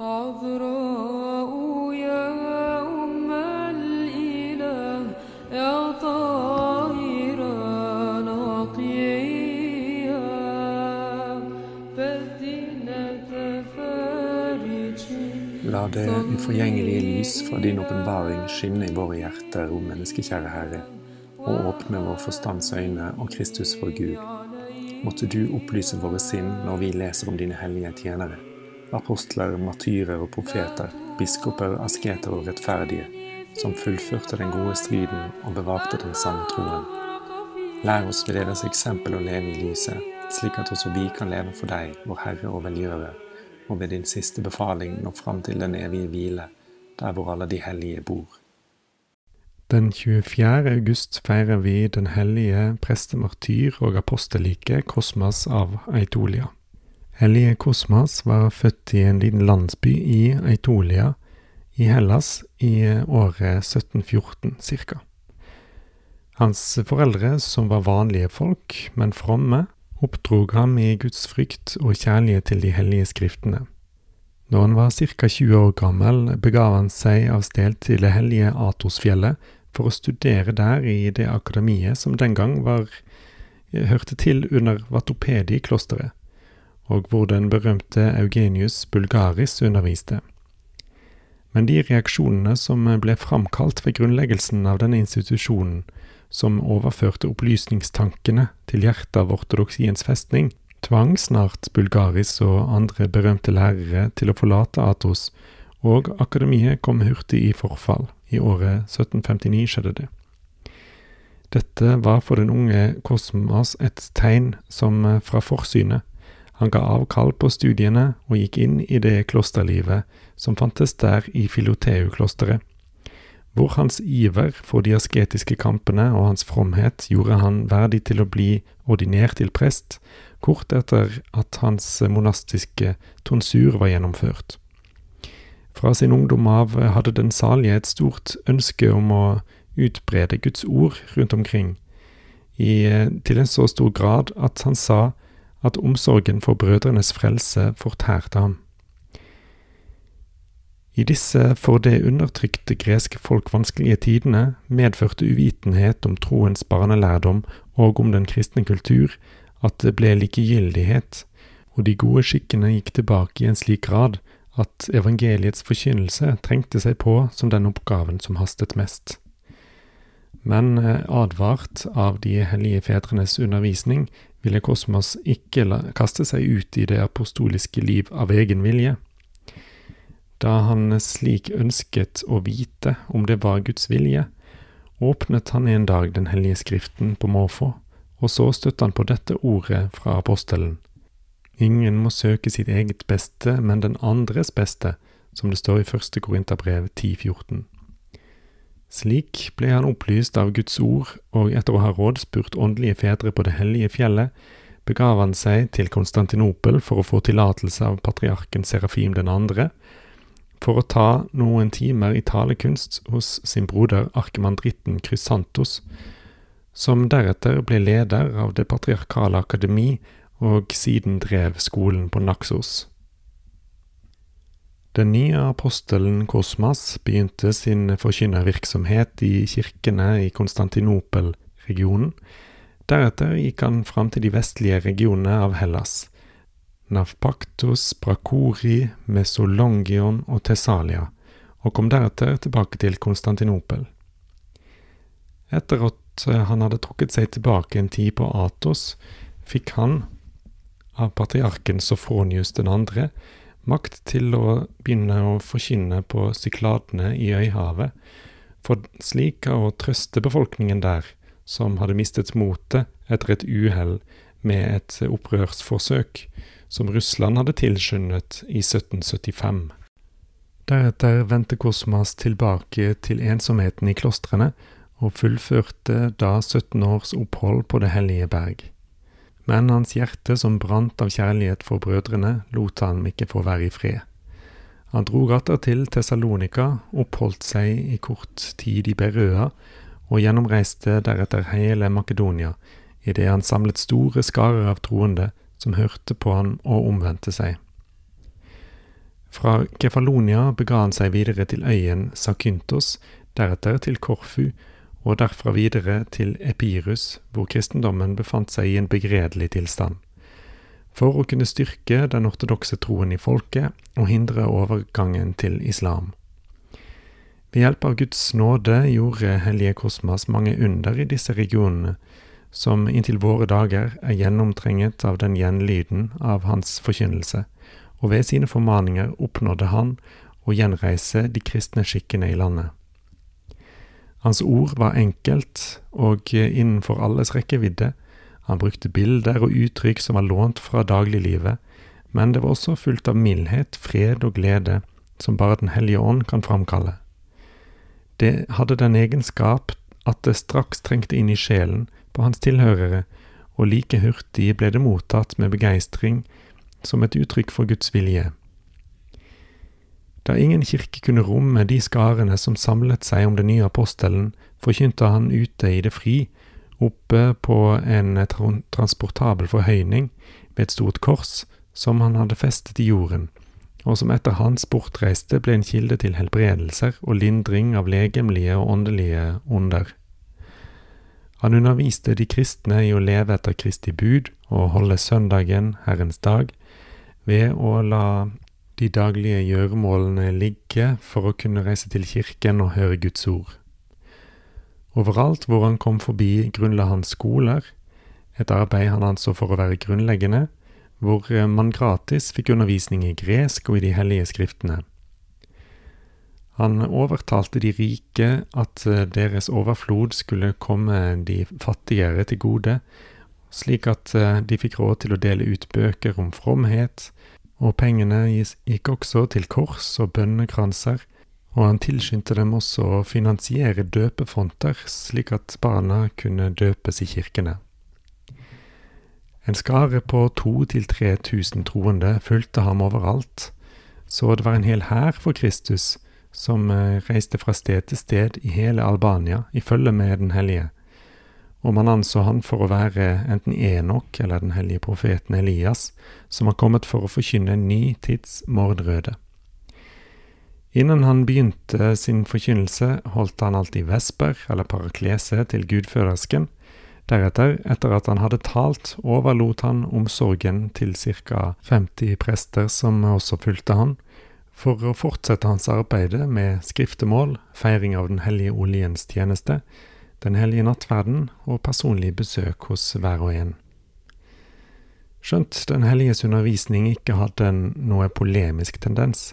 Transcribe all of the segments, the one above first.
عذراء يا أم الإله يا طاهرة نقية بدينة فرجي La det uforgjengelige lys fra din åpenbaring skinne i våre hjerter, o menneskekjære Herre, og åpne vår forstands øyne og Kristus vår Gud. Måtte du opplyse våre sinn når vi leser om dine hellige tjenere, apostler, martyrer og profeter, biskoper, asketer og rettferdige, som fullførte den gode striden og bevarte den sanne troen. Lær oss ved deres eksempel å leve i lyset, slik at også vi kan leve for deg, vår Herre og velgjører, og ved din siste befaling nå fram til den evige hvile, der hvor alle de hellige bor. Den 24. august feirer vi den hellige prestemartyr og apostellike Kosmas av Eitolia. Hellige Kosmas var født i en liten landsby i Eitolia i Hellas i året 1714 ca. Hans foreldre, som var vanlige folk, men fromme, oppdrog ham i Guds frykt og kjærlighet til de hellige skriftene. Da han var ca. 20 år gammel, begav han seg av sted til det hellige Atosfjellet for å studere der i det akademiet som den gang var, hørte til under Vatopedi-klosteret, og hvor den berømte Eugenius Bulgaris underviste. Men de reaksjonene som ble framkalt ved grunnleggelsen av denne institusjonen, som overførte opplysningstankene til hjertet av ortodoksiens festning, tvang snart Bulgaris og andre berømte lærere til å forlate Atos, og akademiet kom hurtig i forfall. I året 1759 skjedde det. Dette var for den unge Kosmas et tegn som fra forsynet. Han ga avkall på studiene og gikk inn i det klosterlivet som fantes der i Filoteu-klosteret, hvor hans iver for de asketiske kampene og hans fromhet gjorde han verdig til å bli ordinert til prest, kort etter at hans monastiske tonsur var gjennomført. Fra sin ungdom av hadde den salige et stort ønske om å utbrede Guds ord rundt omkring, i, til en så stor grad at han sa at omsorgen for brødrenes frelse fortærte ham. I disse for det undertrykte greske folk vanskelige tidene medførte uvitenhet om troens barnelærdom og om den kristne kultur at det ble likegyldighet, og de gode skikkene gikk tilbake i en slik grad at evangeliets forkynnelse trengte seg på som den oppgaven som hastet mest. Men advart av de hellige fedrenes undervisning ville Kosmas ikke kaste seg ut i det apostoliske liv av egen vilje. Da han slik ønsket å vite om det var Guds vilje, åpnet han en dag Den hellige skriften på måfå, og så støtte han på dette ordet fra apostelen. Ingen må søke sitt eget beste, men den andres beste, som det står i første Korinterbrev 10.14. Slik ble han opplyst av Guds ord, og etter å ha rådspurt åndelige fedre på det hellige fjellet, begav han seg til Konstantinopel for å få tillatelse av patriarken Serafim den for å ta noen timer i talekunst hos sin broder arkemandritten Krysantos, som deretter ble leder av det patriarkale akademi og siden drev skolen på Naxos. Den nye apostelen Kosmas begynte sin forkynnervirksomhet i kirkene i Konstantinopel-regionen. Deretter gikk han fram til de vestlige regionene av Hellas, Navpaktos, Brakori, Mesolongion og Tessalia, og kom deretter tilbake til Konstantinopel. Etter at han hadde trukket seg tilbake en tid på Atos, fikk han, av patriarken Sofronius den andre, makt til å begynne å forkynne på Sykladene i Øyhavet, for slik å trøste befolkningen der, som hadde mistet motet etter et uhell med et opprørsforsøk som Russland hadde tilskyndet i 1775. Deretter vendte Kosmas tilbake til ensomheten i klostrene, og fullførte da 17 års opphold på Det hellige berg. Men hans hjerte, som brant av kjærlighet for brødrene, lot han ikke få være i fred. Han dro atter til Tessalonika, oppholdt seg i kort tid i Berøa, og gjennomreiste deretter hele Makedonia, idet han samlet store skarer av troende som hørte på ham og omvendte seg. Fra Kefalonia bega han seg videre til øyen Sakyntos, deretter til Korfu, og derfra videre til Epirus, hvor kristendommen befant seg i en begredelig tilstand. For å kunne styrke den ortodokse troen i folket og hindre overgangen til islam. Ved hjelp av Guds nåde gjorde hellige Kosmas mange under i disse regionene, som inntil våre dager er gjennomtrenget av den gjenlyden av hans forkynnelse, og ved sine formaninger oppnådde han å gjenreise de kristne skikkene i landet. Hans ord var enkelt og innenfor alles rekkevidde, han brukte bilder og uttrykk som var lånt fra dagliglivet, men det var også fullt av mildhet, fred og glede som bare Den hellige ånd kan framkalle. Det hadde den egenskap at det straks trengte inn i sjelen på hans tilhørere, og like hurtig ble det mottatt med begeistring som et uttrykk for Guds vilje. Da ingen kirke kunne romme de skarene som samlet seg om den nye apostelen, forkynte han ute i det fri, oppe på en transportabel forhøyning ved et stort kors som han hadde festet i jorden, og som etter hans bortreiste ble en kilde til helbredelser og lindring av legemlige og åndelige onder. Han underviste de kristne i å leve etter Kristi bud og holde søndagen, Herrens dag, ved å la de daglige gjøremålene ligge for å kunne reise til kirken og høre Guds ord. Overalt hvor han kom forbi, grunnla han skoler, et arbeid han anså for å være grunnleggende, hvor man gratis fikk undervisning i gresk og i de hellige skriftene. Han overtalte de rike at eh, deres overflod skulle komme de fattigere til gode, slik at eh, de fikk råd til å dele ut bøker om fromhet, og pengene gikk også til kors og bønnekranser, og han tilskyndte dem også å finansiere døpefonter, slik at barna kunne døpes i kirkene. En skare på to til tre tusen troende fulgte ham overalt, så det var en hel hær for Kristus, som eh, reiste fra sted til sted i hele Albania i følge med Den hellige, og man anså han for å være enten Enok eller den hellige profeten Elias, som var kommet for å forkynne en ny tids mordrøde. Innen han begynte sin forkynnelse, holdt han alltid vesper eller paraklese til gudførersken. Deretter, etter at han hadde talt, overlot han omsorgen til ca 50 prester som også fulgte han, for å fortsette hans arbeide med skriftemål, feiring av Den hellige oljens tjeneste, Den hellige nattverden og personlig besøk hos hver og en. Skjønt Den helliges undervisning ikke hadde noe polemisk tendens,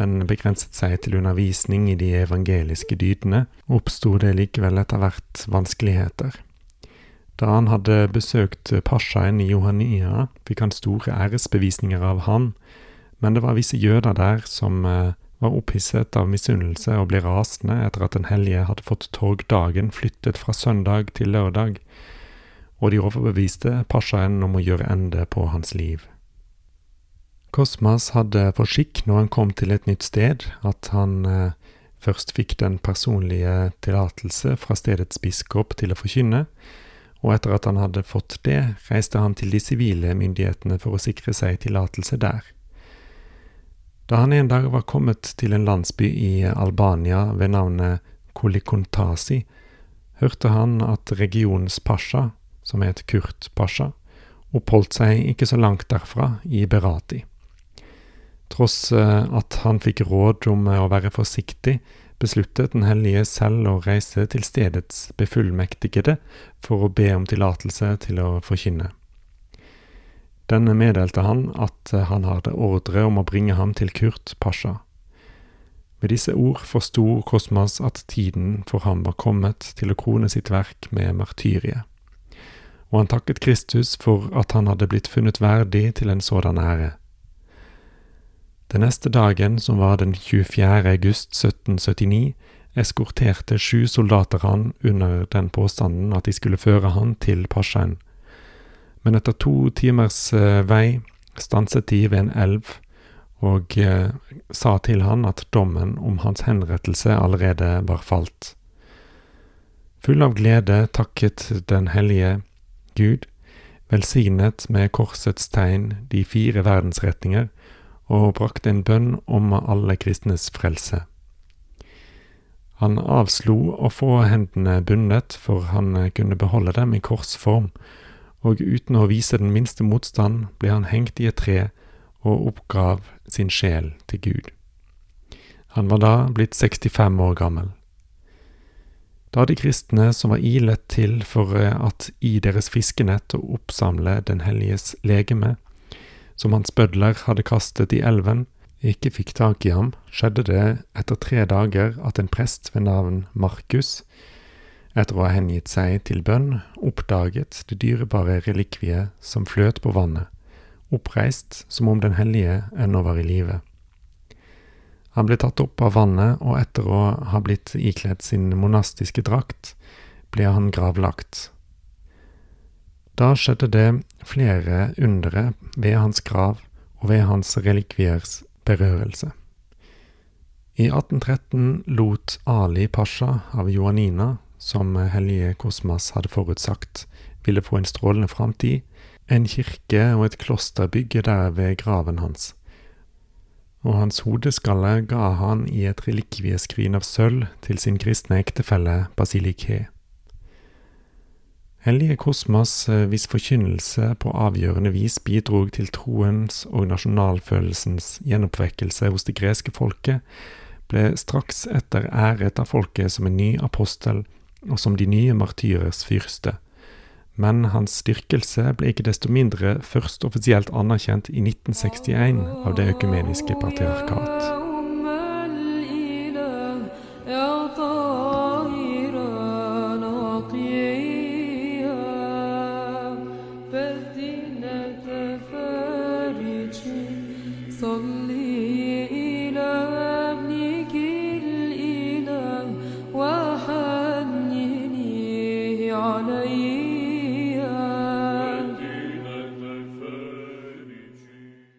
men begrenset seg til undervisning i de evangeliske dydene, oppsto det likevel etter hvert vanskeligheter. Da han hadde besøkt pashaen i Johania, fikk han store æresbevisninger av ham, men det var visse jøder der som eh, var opphisset av misunnelse og ble rasende etter at Den hellige hadde fått torgdagen flyttet fra søndag til lørdag, og de overbeviste pasjaen om å gjøre ende på hans liv. Kosmas hadde for skikk når han kom til et nytt sted, at han eh, først fikk den personlige tillatelse fra stedets biskop til å forkynne, og etter at han hadde fått det, reiste han til de sivile myndighetene for å sikre seg tillatelse der. Da han en dag var kommet til en landsby i Albania ved navnet Kolikontasi, hørte han at regionens pasha, som het Kurt Pasha, oppholdt seg ikke så langt derfra, i Berati. Tross eh, at han fikk råd om å være forsiktig, besluttet Den hellige selv å reise til stedets befullmektigede for å be om tillatelse til å forkynne. Denne meddelte han at eh, han hadde ordre om å bringe ham til Kurt Pasha. Med disse ord forsto Kosmas at tiden for ham var kommet til å krone sitt verk med martyriet, og han takket Kristus for at han hadde blitt funnet verdig til en sådan ære. Den neste dagen, som var den 24. august 1779, eskorterte sju soldater han under den påstanden at de skulle føre han til pashaen men etter to timers eh, vei stanset de ved en elv og eh, sa til han at dommen om hans henrettelse allerede var falt. Full av glede takket den hellige Gud, velsignet med korsets tegn de fire verdensretninger, og brakte en bønn om alle kristnes frelse. Han avslo å få hendene bundet, for han kunne beholde dem i korsform, og uten å vise den minste motstand ble han hengt i et tre og oppgav sin sjel til Gud. Han var da blitt 65 år gammel. Da de kristne som var ilet til for at i deres fiskenett å oppsamle Den helliges legeme, som hans bødler hadde kastet i elven, ikke fikk tak i ham, skjedde det etter tre dager at en prest ved navn Markus, etter å ha hengitt seg til bønn, oppdaget det dyrebare relikviet som fløt på vannet, oppreist som om den hellige ennå var i live. Han ble tatt opp av vannet, og etter å ha blitt ikledd sin monastiske drakt, ble han gravlagt. Da skjedde det flere undere ved hans grav og ved hans relikviers berørelse. I 1813 lot Ali Pasha av Johanina, som hellige Kosmas hadde forutsagt ville få en strålende framtid, en kirke og et klosterbygg der ved graven hans. Og hans hodeskalle ga han i et relikvieskrin av sølv til sin kristne ektefelle Basilike. Hellige Kosmas, eh, hvis forkynnelse på avgjørende vis bidrog til troens og nasjonalfølelsens gjenoppvekkelse hos det greske folket, ble straks etter æret av folket som en ny apostel og som de nye martyrers fyrste, men hans styrkelse ble ikke desto mindre først offisielt anerkjent i 1961 av det økumeniske patriarkat.